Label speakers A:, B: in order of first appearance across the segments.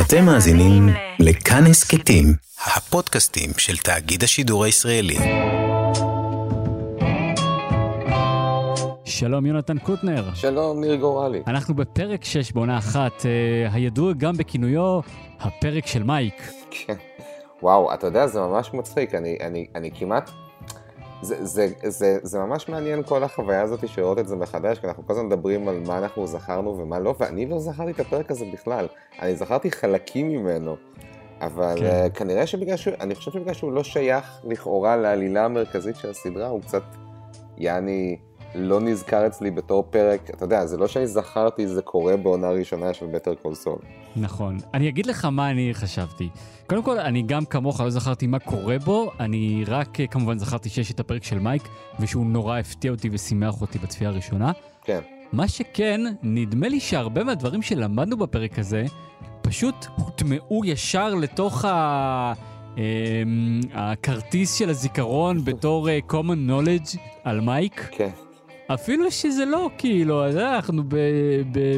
A: אתם מאזינים לכאן הסכתים, הפודקאסטים של תאגיד השידור הישראלי.
B: שלום יונתן קוטנר.
C: שלום ניר גורלי.
B: אנחנו בפרק 6 בעונה אחת, אה, הידוע גם בכינויו הפרק של מייק.
C: כן. וואו, אתה יודע, זה ממש מצחיק, אני, אני, אני כמעט... זה, זה, זה, זה ממש מעניין כל החוויה הזאת של לראות את זה מחדש, כי אנחנו כל הזמן מדברים על מה אנחנו זכרנו ומה לא, ואני לא זכרתי את הפרק הזה בכלל. אני זכרתי חלקים ממנו, אבל כן. uh, כנראה שבגלל שהוא, אני חושב שבגלל שהוא לא שייך לכאורה לעלילה המרכזית של הסדרה, הוא קצת, יעני, לא נזכר אצלי בתור פרק, אתה יודע, זה לא שאני זכרתי זה קורה בעונה ראשונה של בטר קול סול.
B: נכון. אני אגיד לך מה אני חשבתי. קודם כל, אני גם כמוך לא זכרתי מה קורה בו, אני רק אה, כמובן זכרתי שיש את הפרק של מייק, ושהוא נורא הפתיע אותי ושימח אותי בצפייה הראשונה.
C: כן.
B: מה שכן, נדמה לי שהרבה מהדברים שלמדנו בפרק הזה, פשוט הוטמעו ישר לתוך ה... אמ, הכרטיס של הזיכרון בתור uh, common knowledge על מייק.
C: כן.
B: אפילו שזה לא, כאילו, אנחנו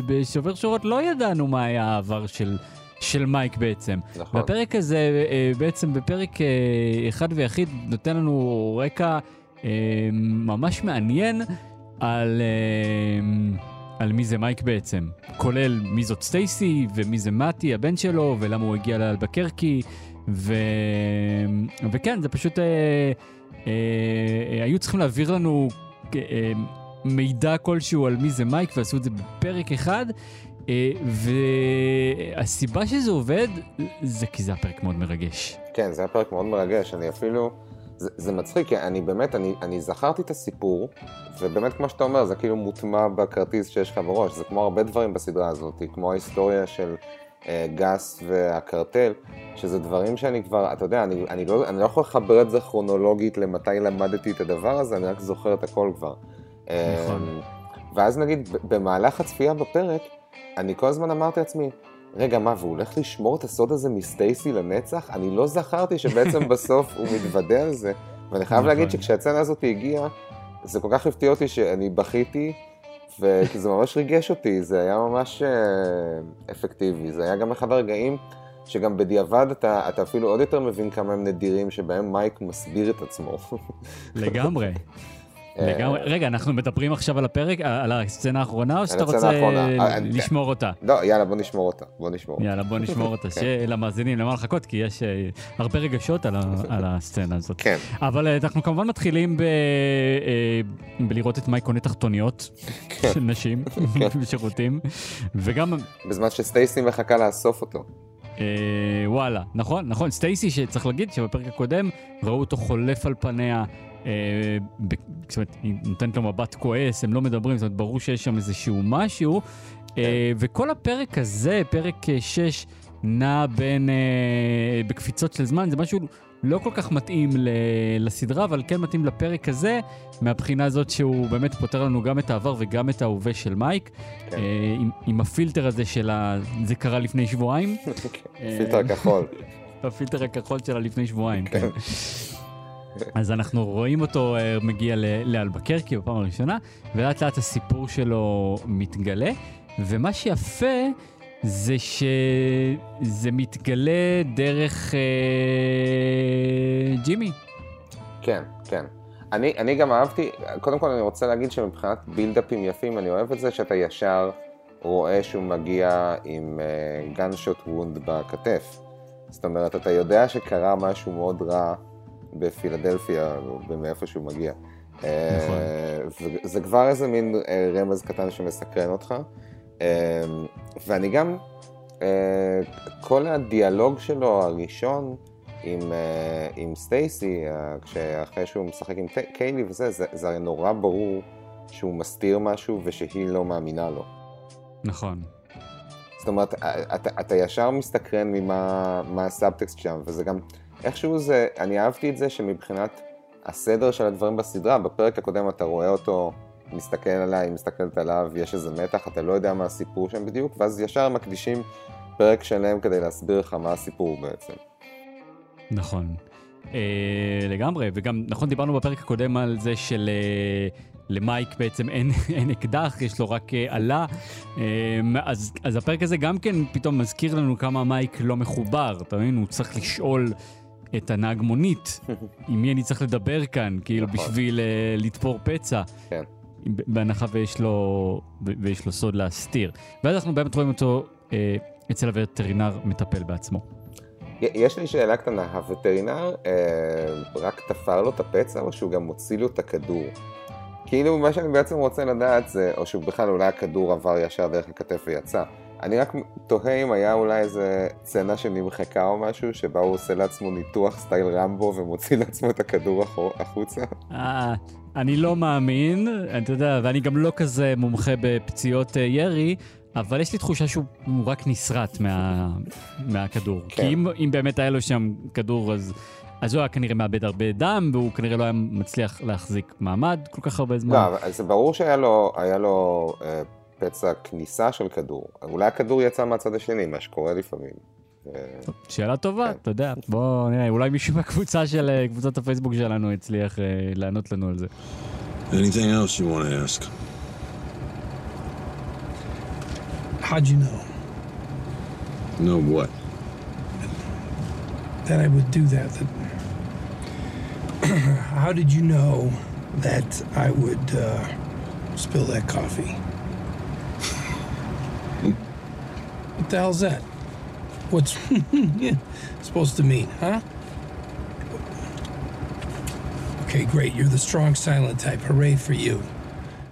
B: בשובר שורות לא ידענו מה היה העבר של, של מייק בעצם.
C: נכון.
B: והפרק הזה, אה, בעצם בפרק אה, אחד ויחיד, נותן לנו רקע אה, ממש מעניין על, על מי זה מייק בעצם. כולל מי זאת סטייסי ומי זה מתי, הבן שלו, ולמה הוא הגיע לאלבקרקי. ו... וכן, זה פשוט... אה, אה, היו צריכים להעביר לנו אה, מידע כלשהו על מי זה מייק, ועשו את זה בפרק אחד. אה, והסיבה שזה עובד, זה כי זה הפרק מאוד מרגש.
C: כן, זה היה פרק מאוד מרגש, אני אפילו... זה, זה מצחיק, כי אני באמת, אני, אני זכרתי את הסיפור, ובאמת כמו שאתה אומר, זה כאילו מוטמע בכרטיס שיש לך בראש, זה כמו הרבה דברים בסדרה הזאת, כמו ההיסטוריה של אה, גס והקרטל, שזה דברים שאני כבר, אתה יודע, אני, אני, לא, אני לא יכול לחבר את זה כרונולוגית למתי למדתי את הדבר הזה, אני רק זוכר את הכל כבר.
B: נכון.
C: אמ, ואז נגיד, במהלך הצפייה בפרק, אני כל הזמן אמרתי לעצמי, רגע, מה, והוא הולך לשמור את הסוד הזה מסטייסי לנצח? אני לא זכרתי שבעצם בסוף הוא מתוודה על זה. ואני חייב
B: נכון.
C: להגיד שכשהצנה הזאת הגיעה, זה כל כך הפתיע אותי שאני בכיתי, וכי זה ממש ריגש אותי, זה היה ממש אה, אפקטיבי. זה היה גם אחד הרגעים שגם בדיעבד אתה, אתה אפילו עוד יותר מבין כמה הם נדירים, שבהם מייק מסביר את עצמו.
B: לגמרי. לגמרי. רגע, אנחנו מדברים עכשיו על הפרק, על הסצנה האחרונה, או שאתה רוצה.
C: אה,
B: לשמור אותה?
C: לא, יאללה, בוא נשמור אותה. בוא נשמור.
B: יאללה, בוא נשמור אותה, שלמאזינים, למה לחכות, כי יש אה, הרבה רגשות על הסצנה הזאת.
C: כן.
B: אבל אה, אנחנו כמובן מתחילים אה, בלראות את מייק קונה תחתוניות של נשים בשירותים, וגם,
C: בזמן שסטייסי מחכה לאסוף אותו.
B: אה, וואלה, נכון, נכון, סטייסי, שצריך להגיד שבפרק הקודם ראו אותו חולף על פניה. אה, ב- זאת אומרת, היא נותנת לו מבט כועס, הם לא מדברים, זאת אומרת, ברור שיש שם איזשהו משהו. אה, וכל הפרק הזה, פרק 6, נע בין, אה, בקפיצות של זמן, זה משהו לא כל כך מתאים לסדרה, אבל כן מתאים לפרק הזה, מהבחינה הזאת שהוא באמת פותר לנו גם את העבר וגם את ההווה של מייק,
C: כן.
B: אה, עם, עם הפילטר הזה של ה... זה קרה לפני שבועיים. אה,
C: פילטר כחול.
B: הפילטר הכחול שלה לפני שבועיים,
C: כן.
B: אז אנחנו רואים אותו אה, מגיע לאלבקרקי בפעם הראשונה, ולאט לאט הסיפור שלו מתגלה, ומה שיפה זה שזה מתגלה דרך אה, ג'ימי.
C: כן, כן. אני, אני גם אהבתי, קודם כל אני רוצה להגיד שמבחינת בילדאפים יפים, אני אוהב את זה שאתה ישר רואה שהוא מגיע עם גנשוט uh, וונד בכתף. זאת אומרת, אתה יודע שקרה משהו מאוד רע בפילדלפיה, מאיפה שהוא מגיע.
B: נכון.
C: Uh, זה כבר איזה מין uh, רמז קטן שמסקרן אותך. Uh, ואני גם, uh, כל הדיאלוג שלו הראשון, עם, uh, עם סטייסי, uh, כשאחרי שהוא משחק עם קיילי וזה, זה, זה הרי נורא ברור שהוא מסתיר משהו ושהיא לא מאמינה לו.
B: נכון.
C: זאת אומרת, אתה, אתה ישר מסתקרן ממה מה הסאבטקסט שם, וזה גם, איכשהו זה, אני אהבתי את זה שמבחינת הסדר של הדברים בסדרה, בפרק הקודם אתה רואה אותו מסתכל עליי, מסתכלת עליו, יש איזה מתח, אתה לא יודע מה הסיפור שם בדיוק, ואז ישר מקדישים פרק שלם כדי להסביר לך מה הסיפור בעצם.
B: נכון. אה, לגמרי, וגם, נכון, דיברנו בפרק הקודם על זה של... אה, למייק בעצם אין, אין אקדח, יש לו רק עלה. אז, אז הפרק הזה גם כן פתאום מזכיר לנו כמה מייק לא מחובר, אתה מבין? הוא צריך לשאול את הנהג מונית, עם מי אני צריך לדבר כאן, כאילו נכון. בשביל uh, לתפור פצע. כן. בהנחה ויש לו, ויש לו סוד להסתיר. ואז אנחנו באמת רואים אותו אה, אצל הווטרינר מטפל בעצמו.
C: יש לי שאלה קטנה, הווטרינר אה, רק תפר לו את הפצע או שהוא גם מוציא לו את הכדור? כאילו מה שאני בעצם רוצה לדעת זה, או שהוא בכלל אולי הכדור עבר ישר דרך הכתף ויצא. אני רק תוהה אם היה אולי איזה סצנה שנמחקה או משהו, שבה הוא עושה לעצמו ניתוח סטייל רמבו ומוציא לעצמו את הכדור החוצה.
B: אני לא מאמין, אתה יודע, ואני גם לא כזה מומחה בפציעות אה, ירי, אבל יש לי תחושה שהוא רק נסרט מה, מהכדור. כן. כי אם, אם באמת היה לו שם כדור, אז, אז הוא היה כנראה מאבד הרבה דם, והוא כנראה לא היה מצליח להחזיק מעמד כל כך הרבה זמן.
C: לא, זה ברור שהיה לו, לו אה, פצע כניסה של כדור. אולי הכדור יצא מהצד השני, מה שקורה לפעמים.
B: שאלה טובה, כן. אתה יודע, בוא נראה, אולי מישהו מהקבוצה של, אה, קבוצת הפייסבוק שלנו הצליח uh, לענות לנו על זה. Anything else you want to ask? How'd you know?
C: Know what?
B: That I would do that. that How did you know that I would uh, spill that coffee? what the hell's that? What's supposed to mean, huh? Okay, great. You're the strong silent type. Hooray for you.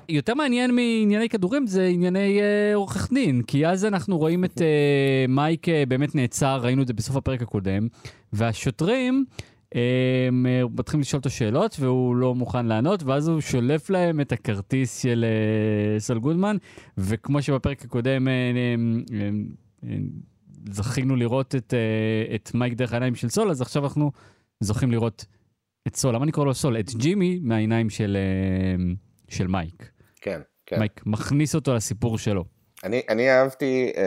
B: יותר מעניין מענייני כדורים זה ענייני uh, עורך דין, כי אז אנחנו רואים את uh, מייק uh, באמת נעצר, ראינו את זה בסוף הפרק הקודם, והשוטרים מתחילים לשאול אותו שאלות והוא לא מוכן לענות, ואז הוא שולף להם את הכרטיס של uh, סול גודמן, וכמו שבפרק הקודם זכינו לראות את, uh, את מייק דרך העיניים של סול, אז עכשיו אנחנו זוכים לראות את סול. למה אני קורא לו סול? את ג'ימי מהעיניים של, uh, של מייק.
C: כן, כן.
B: מייק מכניס אותו לסיפור שלו.
C: אני, אני אהבתי uh,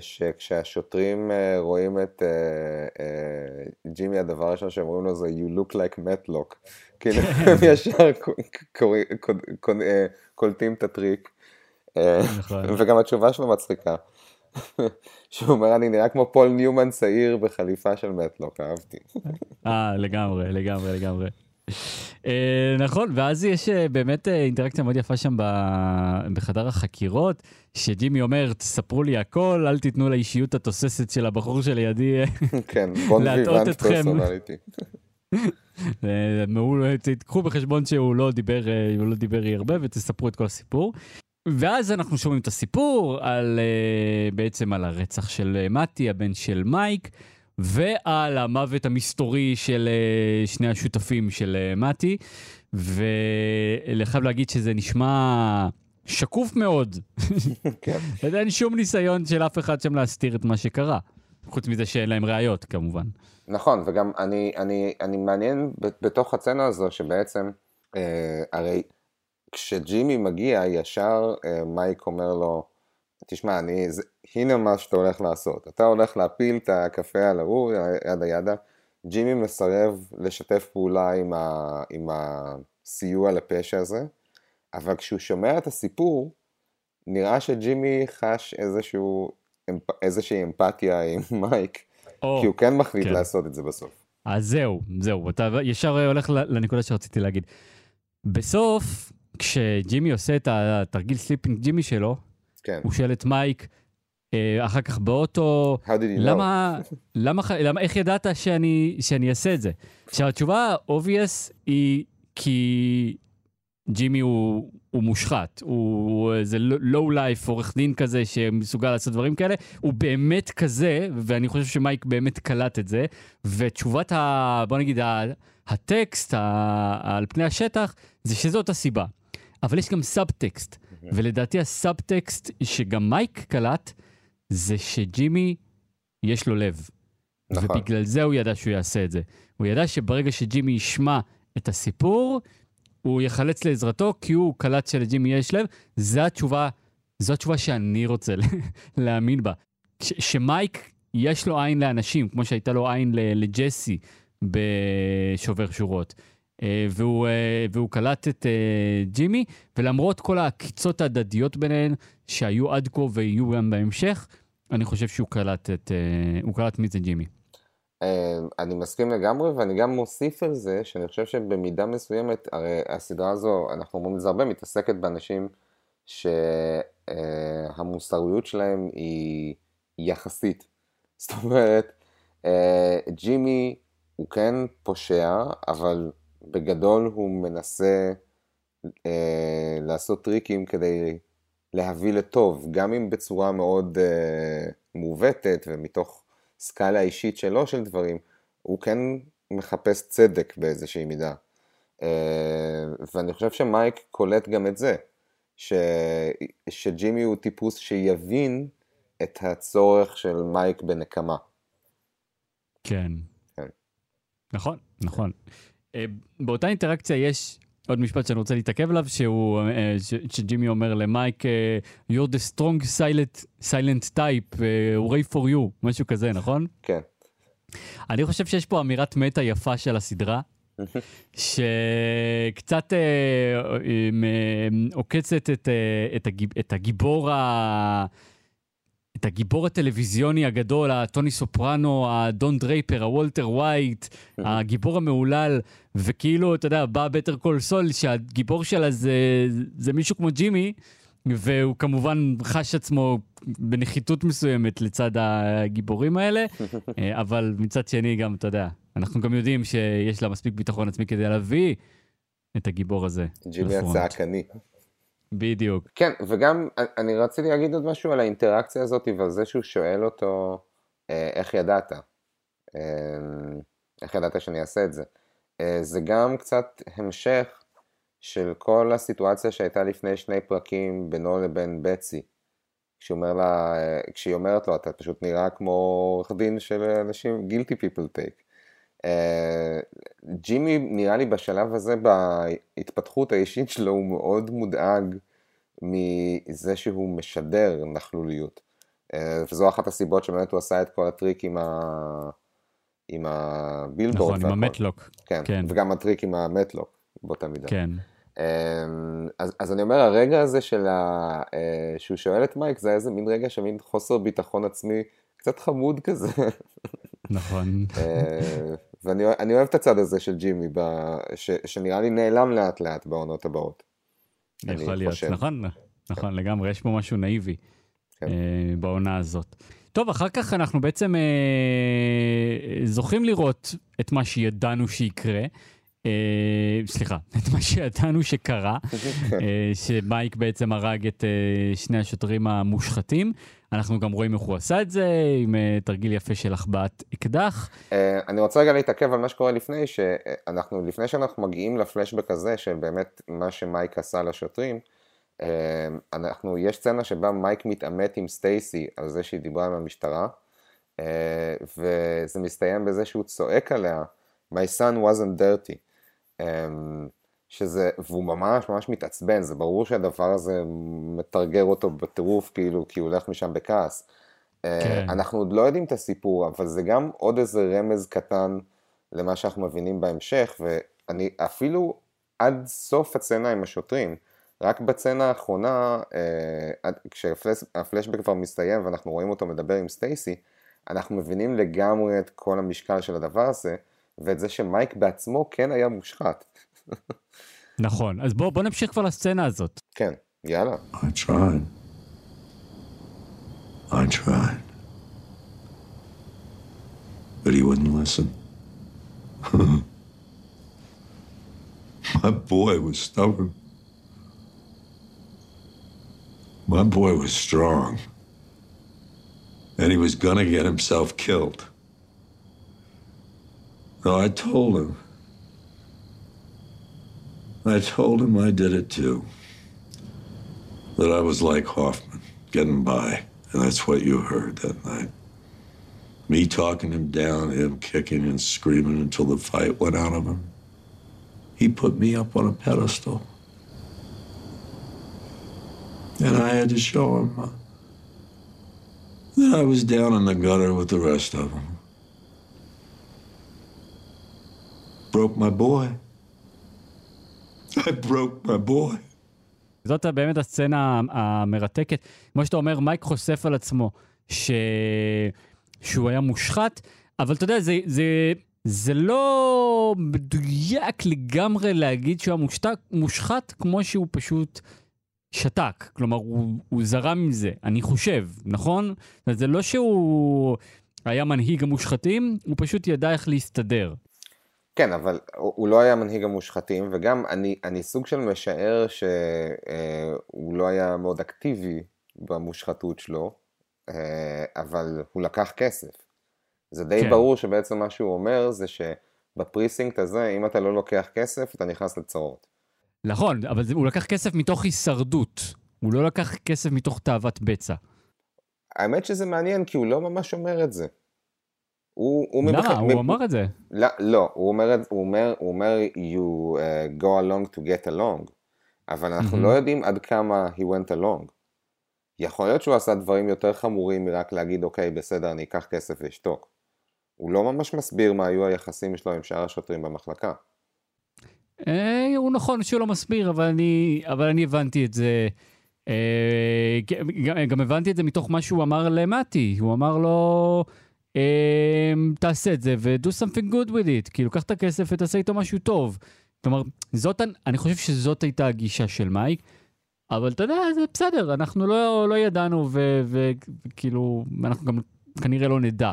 C: שכשהשוטרים uh, רואים את uh, uh, ג'ימי, הדבר הראשון שהם אומרים לו זה You look like Matlock. כאילו, הם ישר קולטים את הטריק. נכון. וגם התשובה שלו מצחיקה. שהוא אומר, אני נראה כמו פול ניומן צעיר בחליפה של מטלוק, אהבתי.
B: אה, לגמרי, לגמרי, לגמרי. Uh, נכון, ואז יש uh, באמת uh, אינטראקציה מאוד יפה שם בחדר החקירות, שג'ימי אומר, תספרו לי הכל, אל תיתנו לאישיות התוססת של הבחור שלידי
C: כן, בון ויוונט פרסונליטי.
B: תיקחו בחשבון שהוא לא דיבר, הוא לא דיבר הרבה ותספרו את כל הסיפור. ואז אנחנו שומעים את הסיפור על, uh, בעצם על הרצח של uh, מתי, הבן של מייק, ועל המוות המסתורי של uh, שני השותפים של uh, מתי, ולחייב להגיד שזה נשמע שקוף מאוד. כן. אין שום ניסיון של אף אחד שם להסתיר את מה שקרה, חוץ מזה שאין להם ראיות כמובן.
C: נכון, וגם אני, אני, אני מעניין בתוך הצצנה הזו שבעצם, אה, הרי כשג'ימי מגיע, ישר אה, מייק אומר לו, תשמע, אני, זה, הנה מה שאתה הולך לעשות. אתה הולך להפיל את הקפה על ההוא, yada yada. ג'ימי מסרב לשתף פעולה עם, ה, עם הסיוע לפשע הזה, אבל כשהוא שומע את הסיפור, נראה שג'ימי חש איזשהו, איזושהי אמפתיה עם מייק, oh, כי הוא כן מחליט כן. לעשות את זה בסוף.
B: אז זהו, זהו, אתה ישר הולך לנקודה שרציתי להגיד. בסוף, כשג'ימי עושה את התרגיל Slipping Jimmy שלו, כן. הוא שואל את מייק, אה, אחר כך באוטו, למה, למה, למה, איך ידעת שאני, שאני אעשה את זה? עכשיו, התשובה ה-obvious היא כי ג'ימי הוא, הוא מושחת, הוא איזה לואו לייף, עורך דין כזה שמסוגל לעשות דברים כאלה, הוא באמת כזה, ואני חושב שמייק באמת קלט את זה, ותשובת ה... בוא נגיד, הטקסט ה, על פני השטח, זה שזאת הסיבה. אבל יש גם סאבטקסט, mm-hmm. ולדעתי הסאבטקסט שגם מייק קלט, זה שג'ימי יש לו לב. נכון. ובגלל זה הוא ידע שהוא יעשה את זה. הוא ידע שברגע שג'ימי ישמע את הסיפור, הוא יחלץ לעזרתו, כי הוא קלט שלג'ימי יש לב. זו התשובה, זו התשובה שאני רוצה להאמין בה. ש- שמייק יש לו עין לאנשים, כמו שהייתה לו עין לג'סי בשובר שורות. והוא, והוא קלט את ג'ימי, ולמרות כל העקיצות ההדדיות ביניהן שהיו עד כה ויהיו גם בהמשך, אני חושב שהוא קלט את, הוא קלט מי זה ג'ימי.
C: אני מסכים לגמרי, ואני גם מוסיף על זה, שאני חושב שבמידה מסוימת, הרי הסדרה הזו, אנחנו אומרים את זה הרבה, מתעסקת באנשים שהמוסריות שלהם היא יחסית. זאת אומרת, ג'ימי הוא כן פושע, אבל בגדול הוא מנסה לעשות טריקים כדי להביא לטוב, גם אם בצורה מאוד מעוותת ומתוך סקאלה אישית שלו של דברים, הוא כן מחפש צדק באיזושהי מידה. ואני חושב שמייק קולט גם את זה, ש... שג'ימי הוא טיפוס שיבין את הצורך של מייק בנקמה.
B: כן. כן. נכון, נכון. באותה אינטראקציה יש עוד משפט שאני רוצה להתעכב עליו, שהוא, שג'ימי אומר למייק, You're the strong silent, silent type, hooray for you, משהו כזה, נכון?
C: כן.
B: אני חושב שיש פה אמירת מטה יפה של הסדרה, שקצת עוקצת את, את, הגיב, את הגיבור ה... את הגיבור הטלוויזיוני הגדול, הטוני סופרנו, הדון דרייפר, הוולטר ווייט, הגיבור המהולל, וכאילו, אתה יודע, בא Better Call Saul, שהגיבור שלה זה, זה מישהו כמו ג'ימי, והוא כמובן חש עצמו בנחיתות מסוימת לצד הגיבורים האלה, אבל מצד שני גם, אתה יודע, אנחנו גם יודעים שיש לה מספיק ביטחון עצמי כדי להביא את הגיבור הזה.
C: ג'ימי הצעקני.
B: בדיוק.
C: כן, וגם אני רציתי להגיד עוד משהו על האינטראקציה הזאת ועל זה שהוא שואל אותו אה, איך ידעת, אה, איך ידעת שאני אעשה את זה. אה, זה גם קצת המשך של כל הסיטואציה שהייתה לפני שני פרקים בינו לבין בצי. לה, כשהיא אומרת לו, אתה פשוט נראה כמו עורך דין של אנשים, guilty people take. ג'ימי נראה לי בשלב הזה בהתפתחות האישית שלו הוא מאוד מודאג מזה שהוא משדר נכלוליות. וזו אחת הסיבות שבאמת הוא עשה את כל הטריק עם, ה... עם הבילבורד.
B: נכון, עם המטלוק.
C: כן, כן, וגם הטריק עם המטלוק באותה מידה.
B: כן.
C: אז, אז אני אומר, הרגע הזה של ה... שהוא שואל את מייק, זה איזה מין רגע של מין חוסר ביטחון עצמי, קצת חמוד כזה.
B: נכון.
C: ואני אוהב את הצד הזה של ג'ימי, ב... ש... שנראה לי נעלם לאט לאט בעונות הבאות.
B: יכול להיות, חושב. נכון, נכון, כן. לגמרי, יש פה משהו נאיבי כן. אה, בעונה הזאת. טוב, אחר כך אנחנו בעצם אה, זוכים לראות את מה שידענו שיקרה. אה, סליחה, את מה שידענו שקרה, אה, שמייק בעצם הרג את אה, שני השוטרים המושחתים. אנחנו גם רואים איך הוא עשה את זה, עם תרגיל יפה של החבאת אקדח.
C: אני רוצה רגע להתעכב על מה שקורה לפני, שאנחנו, לפני שאנחנו מגיעים לפלשבק הזה, של באמת מה שמייק עשה לשוטרים, אנחנו, יש סצנה שבה מייק מתעמת עם סטייסי על זה שהיא דיברה עם המשטרה, וזה מסתיים בזה שהוא צועק עליה, My son wasn't dirty. שזה, והוא ממש ממש מתעצבן, זה ברור שהדבר הזה מתרגר אותו בטירוף, כאילו, כי הוא הולך משם בכעס. אה, כן. אנחנו עוד לא יודעים את הסיפור, אבל זה גם עוד איזה רמז קטן למה שאנחנו מבינים בהמשך, ואני אפילו עד סוף הצצנה עם השוטרים, רק בצצנה האחרונה, אה, כשהפלשבק כבר מסתיים ואנחנו רואים אותו מדבר עם סטייסי, אנחנו מבינים לגמרי את כל המשקל של הדבר הזה, ואת זה שמייק בעצמו כן היה מושחת.
B: נכון, אז בוא, בוא נמשיך כבר לסצנה הזאת.
C: כן, יאללה.
D: I tried. I tried. But he wouldn't listen. My boy was stubborn. My boy was strong. And he was gonna get himself killed. So I told him, I told him I did it too. That I was like Hoffman, getting by. And that's what you heard that night. Me talking him down, him kicking and screaming until the fight went out of him. He put me up on a pedestal. And I had to show him uh, that I was down in the gutter with the rest of them. Broke my boy. I broke my boy.
B: זאת באמת הסצנה המרתקת. כמו שאתה אומר, מייק חושף על עצמו ש... שהוא היה מושחת, אבל אתה יודע, זה, זה, זה לא מדויק לגמרי להגיד שהוא היה מושתק, מושחת כמו שהוא פשוט שתק. כלומר, הוא, הוא זרם עם זה, אני חושב, נכון? זה לא שהוא היה מנהיג המושחתים, הוא פשוט ידע איך להסתדר.
C: כן, אבל הוא לא היה מנהיג המושחתים, וגם אני, אני סוג של משער שהוא לא היה מאוד אקטיבי במושחתות שלו, אה, אבל הוא לקח כסף. זה די כן. ברור שבעצם מה שהוא אומר זה שבפריסינקט הזה, אם אתה לא לוקח כסף, אתה נכנס לצרות.
B: נכון, אבל הוא לקח כסף מתוך הישרדות. הוא לא לקח כסף מתוך תאוות בצע.
C: האמת שזה מעניין, כי הוא לא ממש אומר את זה.
B: הוא, הוא למה? מבח... הוא מב... אמר את זה.
C: לא, לא הוא, אומר, הוא, אומר, הוא אומר, you uh, go along to get along, אבל אנחנו mm-hmm. לא יודעים עד כמה he went along. יכול להיות שהוא עשה דברים יותר חמורים מרק להגיד, אוקיי, בסדר, אני אקח כסף ואשתוק. הוא לא ממש מסביר מה היו היחסים שלו עם שאר השוטרים במחלקה.
B: אה, הוא נכון שהוא לא מסביר, אבל אני, אבל אני הבנתי את זה. אה, גם, גם הבנתי את זה מתוך מה שהוא אמר למטי. הוא אמר לו, תעשה את זה ו-do something good with it. כאילו, קח את הכסף ותעשה איתו משהו טוב. כלומר, זאת, אני חושב שזאת הייתה הגישה של מייק. אבל אתה יודע, זה בסדר, אנחנו לא, לא ידענו, וכאילו, אנחנו גם כנראה לא נדע.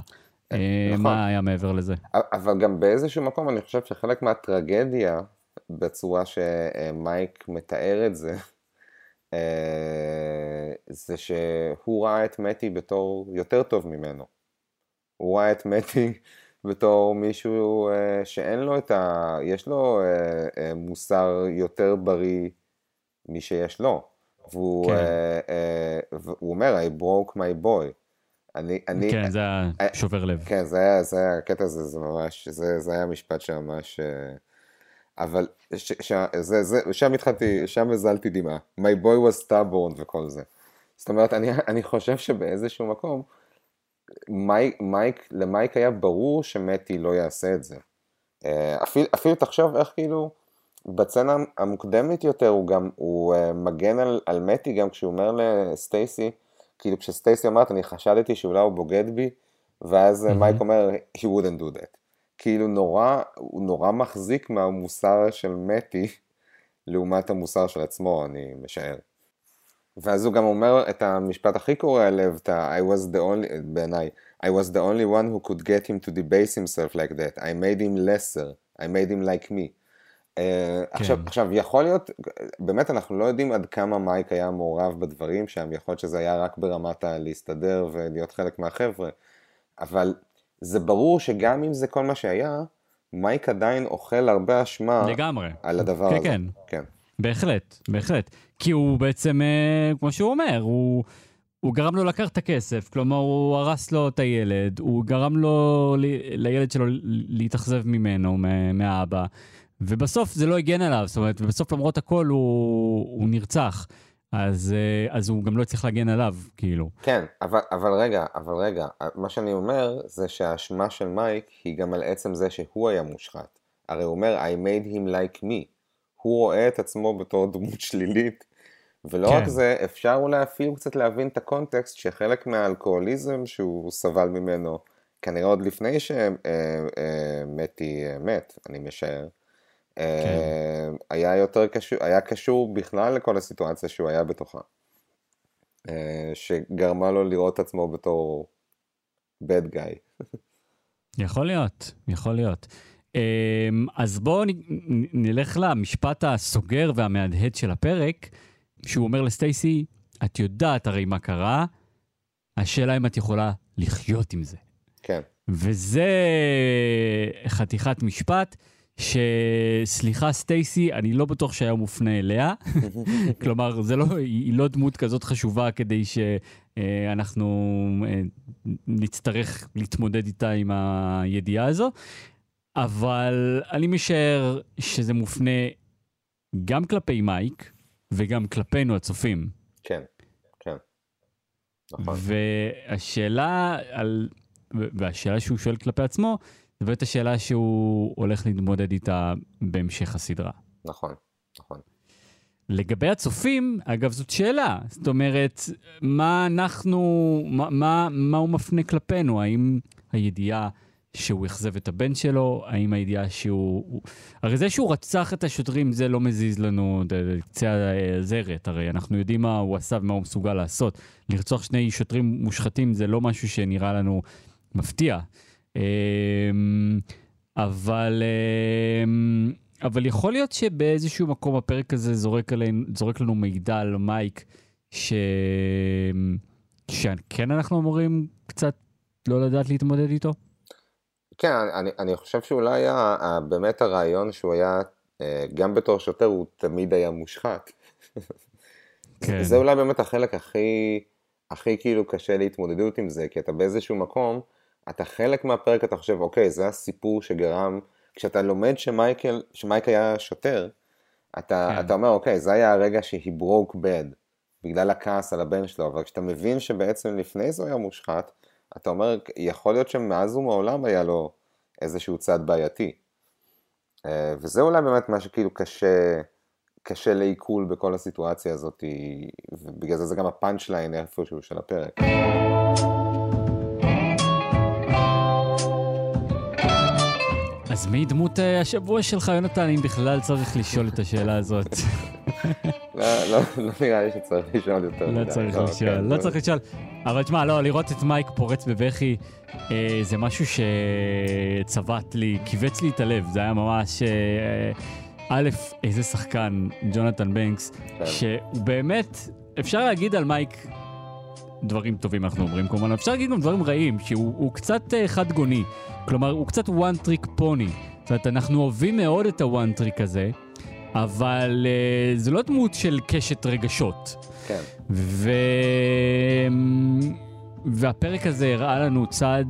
B: אה, נכון. מה היה מעבר לזה.
C: אבל גם באיזשהו מקום אני חושב שחלק מהטרגדיה בצורה שמייק מתאר את זה, אה, זה שהוא ראה את מתי בתור יותר טוב ממנו. את מתי בתור מישהו אה, שאין לו את ה... יש לו מוסר יותר בריא משיש לו. והוא כן. אומר, I broke my boy.
B: אני, אני, כן, זה היה שובר לב.
C: כן, זה היה, זה היה, הקטע הזה, זה ממש, זה, זה היה משפט שממש... אבל ש, ש, זה, זה, שם התחלתי, שם הזלתי דמעה. My boy was stubborn וכל זה. זאת אומרת, אני, אני חושב שבאיזשהו מקום, מייק, מייק, למייק היה ברור שמתי לא יעשה את זה. אה, אפילו, אפילו תחשוב איך כאילו, בצנה המוקדמת יותר הוא גם, הוא מגן על, על מתי גם כשהוא אומר לסטייסי, כאילו כשסטייסי אמרת, אני חשדתי שאולי הוא בוגד בי, ואז mm-hmm. מייק אומר, he wouldn't do that. כאילו נורא, הוא נורא מחזיק מהמוסר של מתי, לעומת המוסר של עצמו, אני משער. ואז הוא גם אומר את המשפט הכי קורע לב, את ה- I was the only, בעיניי, I was the only one who could get him to debase himself like that. I made him lesser. I made him like me. אה, כן. עכשיו, עכשיו, יכול להיות, באמת אנחנו לא יודעים עד כמה מייק היה מעורב בדברים שם, יכול להיות שזה היה רק ברמת הלהסתדר ולהיות חלק מהחבר'ה, אבל זה ברור שגם אם זה כל מה שהיה, מייק עדיין אוכל הרבה אשמה
B: לגמרי.
C: על הדבר כן,
B: הזה.
C: כן,
B: כן. בהחלט, בהחלט. כי הוא בעצם, אה, כמו שהוא אומר, הוא, הוא גרם לו לקחת את הכסף, כלומר הוא הרס לו את הילד, הוא גרם לו, לילד שלו להתאכזב ממנו, מהאבא. ובסוף זה לא הגן עליו, זאת אומרת, ובסוף למרות הכל הוא, הוא נרצח. אז, אה, אז הוא גם לא צריך להגן עליו, כאילו.
C: כן, אבל, אבל רגע, אבל רגע, מה שאני אומר זה שהאשמה של מייק היא גם על עצם זה שהוא היה מושחת. הרי הוא אומר, I made him like me. הוא רואה את עצמו בתור דמות שלילית. ולא כן. רק זה, אפשר אולי אפילו קצת להבין את הקונטקסט שחלק מהאלכוהוליזם שהוא סבל ממנו, כנראה עוד לפני שמתי אה, אה, מת, אני משער, כן. אה, היה יותר קשור, היה קשור בכלל לכל הסיטואציה שהוא היה בתוכה. אה, שגרמה לו לראות את עצמו בתור bad guy.
B: יכול להיות, יכול להיות. אמ, אז בואו נלך למשפט הסוגר והמהדהד של הפרק, שהוא אומר לסטייסי, את יודעת הרי מה קרה, השאלה אם את יכולה לחיות עם זה.
C: כן.
B: וזה חתיכת משפט שסליחה סטייסי, אני לא בטוח שהיה מופנה אליה. כלומר, זה לא, היא לא דמות כזאת חשובה כדי שאנחנו אה, נצטרך להתמודד איתה עם הידיעה הזו, אבל אני משער שזה מופנה גם כלפי מייק וגם כלפינו הצופים.
C: כן, כן. נכון.
B: והשאלה על... והשאלה שהוא שואל כלפי עצמו, זו באמת השאלה שהוא הולך להתמודד איתה בהמשך הסדרה.
C: נכון, נכון.
B: לגבי הצופים, אגב, זאת שאלה. זאת אומרת, מה אנחנו, מה, מה, מה הוא מפנה כלפינו? האם הידיעה שהוא אכזב את הבן שלו? האם הידיעה שהוא... הוא... הרי זה שהוא רצח את השוטרים, זה לא מזיז לנו קצה הזרת. הרי אנחנו יודעים מה הוא עשה ומה הוא מסוגל לעשות. לרצוח שני שוטרים מושחתים זה לא משהו שנראה לנו מפתיע. אמ, אבל... אמ, אבל יכול להיות שבאיזשהו מקום הפרק הזה זורק, עלינו, זורק לנו מידע על מייק, ש... שכן אנחנו אמורים קצת לא לדעת להתמודד איתו?
C: כן, אני, אני חושב שאולי ה, ה, באמת הרעיון שהוא היה, אה, גם בתור שוטר, הוא תמיד היה מושחת. כן. זה אולי באמת החלק הכי, הכי כאילו קשה להתמודדות עם זה, כי אתה באיזשהו מקום, אתה חלק מהפרק, אתה חושב, אוקיי, זה הסיפור שגרם כשאתה לומד שמייקל, שמייק היה שוטר, אתה, כן. אתה אומר, אוקיי, זה היה הרגע שהיא broke bad, בגלל הכעס על הבן שלו, אבל כשאתה מבין שבעצם לפני זה הוא היה מושחת, אתה אומר, יכול להיות שמאז ומעולם היה לו איזשהו צד בעייתי. אה, וזה אולי באמת מה שכאילו קשה, קשה לעיכול בכל הסיטואציה הזאת, ובגלל זה זה גם הפאנצ' ליין איפשהו של הפרק.
B: אז מי דמות אה, השבוע שלך, יונתן, אם בכלל צריך לשאול את השאלה הזאת?
C: לא, לא, לא נראה לי שצריך לשאול יותר
B: לא צריך לא, לשאול, כן, לא צריך לשאול. אבל תשמע, לא, לראות את מייק פורץ בבכי, אה, זה משהו שצבט לי, כיווץ לי את הלב, זה היה ממש... אה, א', איזה שחקן, ג'ונתן בנקס, כן. שהוא באמת, אפשר להגיד על מייק דברים טובים אנחנו אומרים כמובן, אפשר להגיד גם דברים רעים, שהוא קצת חד גוני. כלומר, הוא קצת one trick pony. זאת אומרת, אנחנו אוהבים מאוד את ה-one trick הזה, אבל uh, זה לא דמות של קשת רגשות.
C: כן.
B: ו... והפרק הזה הראה לנו צד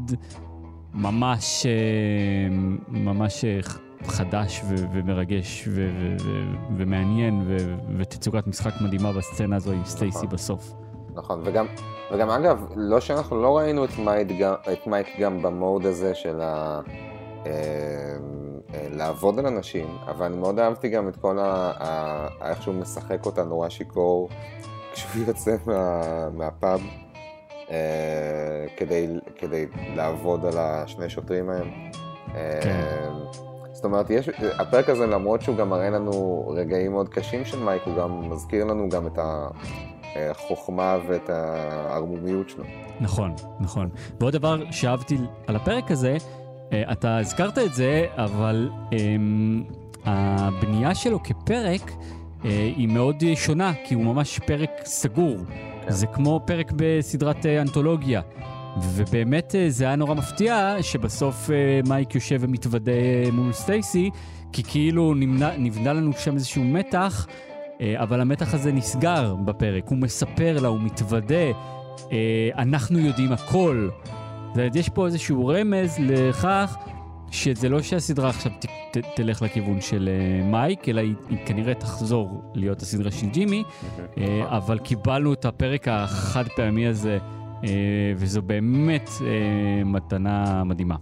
B: ממש, uh, ממש uh, חדש ו- ומרגש ו- ו- ו- ומעניין ו- ותצוגת משחק מדהימה בסצנה הזו עם סטייסי נכון. בסוף.
C: נכון, וגם, וגם אגב, לא שאנחנו לא ראינו את מייק, את מייק גם במוד הזה של ה... אה, אה, לעבוד על אנשים, אבל אני מאוד אהבתי גם את כל ה... ה... איך שהוא משחק אותה נורא שיכור כשהוא יוצא מה... מהפאב אה, כדי, כדי לעבוד על השני שוטרים ההם. כן. זאת אומרת, יש, הפרק הזה למרות שהוא גם מראה לנו רגעים מאוד קשים של מייק, הוא גם מזכיר לנו גם את ה... החוכמה ואת הערמומיות שלו.
B: נכון, נכון. ועוד דבר שאהבתי על הפרק הזה, אה, אתה הזכרת את זה, אבל um, הבנייה שלו כפרק uh, היא מאוד שונה, כי הוא ממש פרק סגור. כן. זה כמו פרק בסדרת uh, אנתולוגיה. ובאמת זה היה נורא מפתיע שבסוף מייק יושב ומתוודה מול סטייסי, כי כאילו נבנה, נבנה לנו שם איזשהו מתח. אה, אבל המתח הזה נסגר בפרק, הוא מספר לה, הוא מתוודה, אה, אנחנו יודעים הכל. זאת אומרת, יש פה איזשהו רמז לכך שזה לא שהסדרה עכשיו ת, ת, תלך לכיוון של uh, מייק, אלא היא, היא כנראה תחזור להיות הסדרה של ג'ימי, uh, אבל קיבלנו את הפרק החד פעמי הזה, uh, וזו באמת uh, מתנה מדהימה.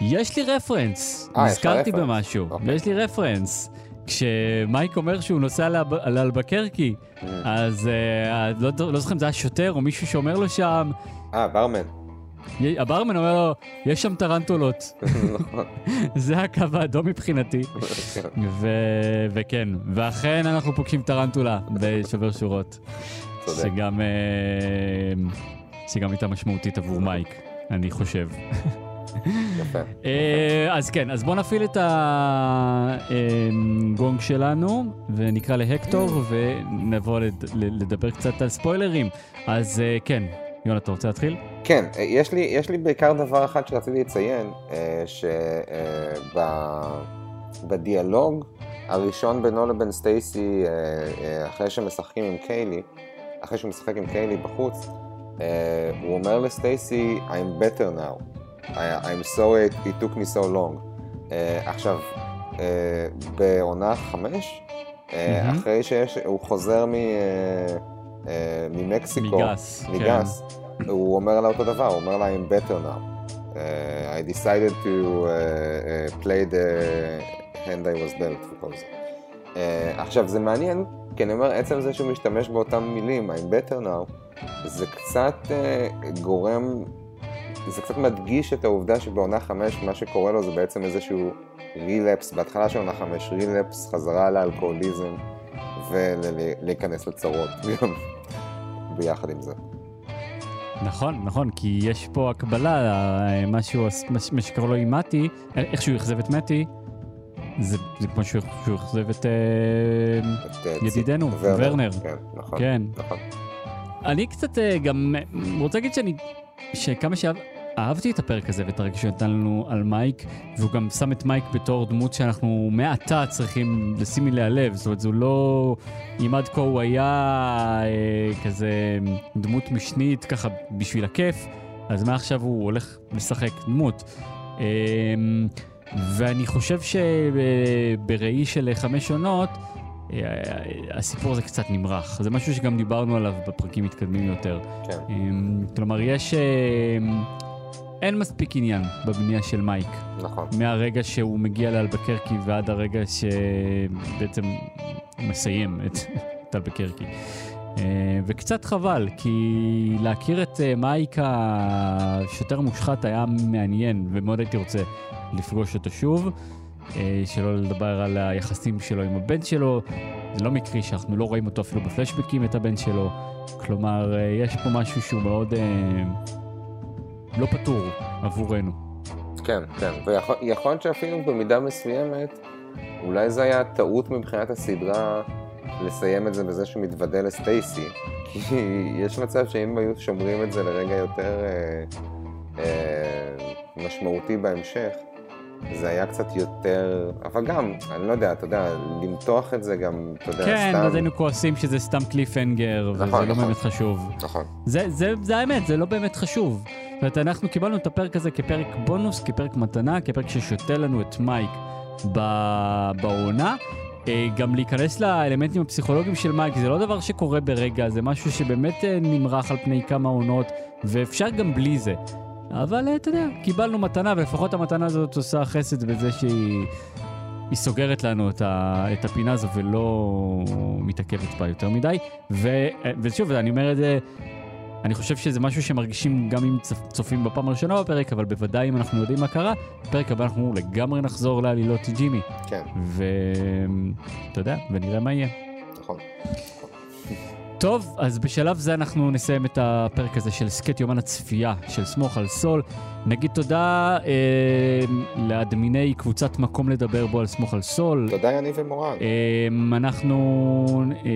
B: יש לי רפרנס, נזכרתי במשהו, okay. אוקיי. יש לי רפרנס. כשמייק אומר שהוא נוסע לאלבקרקי, mm. אז לא, לא זוכר אם זה היה שוטר או מישהו שאומר לו שם...
C: אה, ברמן.
B: הברמן אומר לו, יש שם טרנטולות. נכון. זה הקו האדום מבחינתי. וכן, ואכן אנחנו פוגשים טרנטולה בשובר שורות. שגם, אה, שגם הייתה משמעותית עבור מייק, אני חושב.
C: יפה.
B: אה, אז כן, אז בואו נפעיל את הגונג שלנו, ונקרא להקטור, ונבוא לדבר קצת על ספוילרים. אז אה, כן, יונה, אתה רוצה להתחיל?
C: כן, אה, יש לי, יש לי בעיקר דבר אחד שרציתי לציין, שבדיאלוג הראשון בינו לבין סטייסי, אחרי שמשחקים עם קיילי, אחרי שהוא משחק עם קיילי בחוץ, הוא אומר לסטייסי, I'm better now. I'm sorry it took me so long. עכשיו, בעונה חמש. אחרי שהוא חוזר מ, uh, uh, ממקסיקו,
B: מגס,
C: מגס כן. הוא אומר לה אותו דבר, הוא אומר לה I'm better now. Uh, I decided to uh, uh, play the hand I was dealt, because. עכשיו זה מעניין, כי אני אומר, עצם זה שהוא משתמש באותם מילים, I'm better now, זה קצת uh, גורם, זה קצת מדגיש את העובדה שבעונה חמש מה שקורה לו זה בעצם איזשהו רילפס, בהתחלה של עונה חמש, רילפס, חזרה לאלכוהוליזם ולהיכנס לצרות ביחד עם זה.
B: נכון, נכון, כי יש פה הקבלה, משהו, מה שקראו לו עם מתי, איך שהוא אכזב את מתי, זה, זה כמו שהוא אכזב את, את uh, ידידנו, ורנר. ורנר.
C: כן, נכון. כן. נכון.
B: אני קצת גם רוצה להגיד שאני, שכמה שאהבתי את הפרק הזה ואת הרגע שהוא נתן לנו על מייק, והוא גם שם את מייק בתור דמות שאנחנו מעתה צריכים לשים אליה לב, זאת אומרת, זו לא... אם עד כה הוא היה uh, כזה דמות משנית ככה בשביל הכיף, אז מעכשיו הוא הולך לשחק דמות. Uh, ואני חושב שבראי של חמש עונות, אה, הסיפור הזה קצת נמרח. זה משהו שגם דיברנו עליו בפרקים מתקדמים יותר.
C: כן.
B: אמ, כלומר, יש... אין מספיק עניין בבנייה של מייק.
C: נכון.
B: מהרגע שהוא מגיע לאלבקרקי ועד הרגע שבעצם מסיים את, את אלבקרקי. אה, וקצת חבל, כי להכיר את אה, מייק השוטר המושחת היה מעניין, ומאוד הייתי רוצה לפגוש אותו שוב. אה, שלא לדבר על היחסים שלו עם הבן שלו. זה לא מקרי שאנחנו לא רואים אותו אפילו בפלשבקים, את הבן שלו. כלומר, יש פה משהו שהוא מאוד לא פתור עבורנו.
C: כן, כן, ויכול להיות שאפילו במידה מסוימת, אולי זה היה טעות מבחינת הסדרה לסיים את זה בזה שהוא מתוודה לסטייסי. כי יש מצב שאם היו שומרים את זה לרגע יותר אה, אה, משמעותי בהמשך, זה היה קצת יותר, אבל גם, אני לא יודע, אתה יודע, למתוח את זה גם, אתה יודע,
B: כן, סתם... כן, אז היינו כועסים שזה סתם קליפהנגר, נכון, וזה נכון, לא באמת חשוב.
C: נכון.
B: זה, זה, זה האמת, זה לא באמת חשוב. זאת אומרת, אנחנו קיבלנו את הפרק הזה כפרק בונוס, כפרק מתנה, כפרק ששותה לנו את מייק בעונה. אה, גם להיכנס לאלמנטים הפסיכולוגיים של מייק זה לא דבר שקורה ברגע, זה משהו שבאמת אה, נמרח על פני כמה עונות, ואפשר גם בלי זה. אבל אה, אתה יודע, קיבלנו מתנה, ולפחות המתנה הזאת עושה חסד בזה שהיא היא סוגרת לנו את, ה, את הפינה הזו ולא מתעכבת בה יותר מדי. ו, ושוב, אני אומר את זה, אני חושב שזה משהו שמרגישים גם אם צופים בפעם הראשונה בפרק, אבל בוודאי אם אנחנו יודעים מה קרה, בפרק הבא אנחנו לגמרי נחזור לעלילות ג'ימי.
C: כן.
B: ואתה יודע, ונראה מה יהיה.
C: נכון.
B: טוב, אז בשלב זה אנחנו נסיים את הפרק הזה של סקט יומן הצפייה של סמוך על סול. נגיד תודה אה, לאדמיני קבוצת מקום לדבר בו על סמוך על סול.
C: תודה יניב ומורן.
B: אה, אנחנו אה,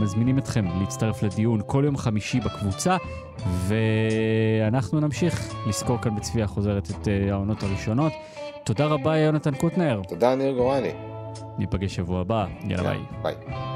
B: מזמינים אתכם להצטרף לדיון כל יום חמישי בקבוצה, ואנחנו נמשיך לזכור כאן בצפייה חוזרת את אה, העונות הראשונות. תודה רבה יונתן קוטנר.
C: תודה ניר גורני.
B: ניפגש שבוע הבא, יאללה ביי.
C: ביי.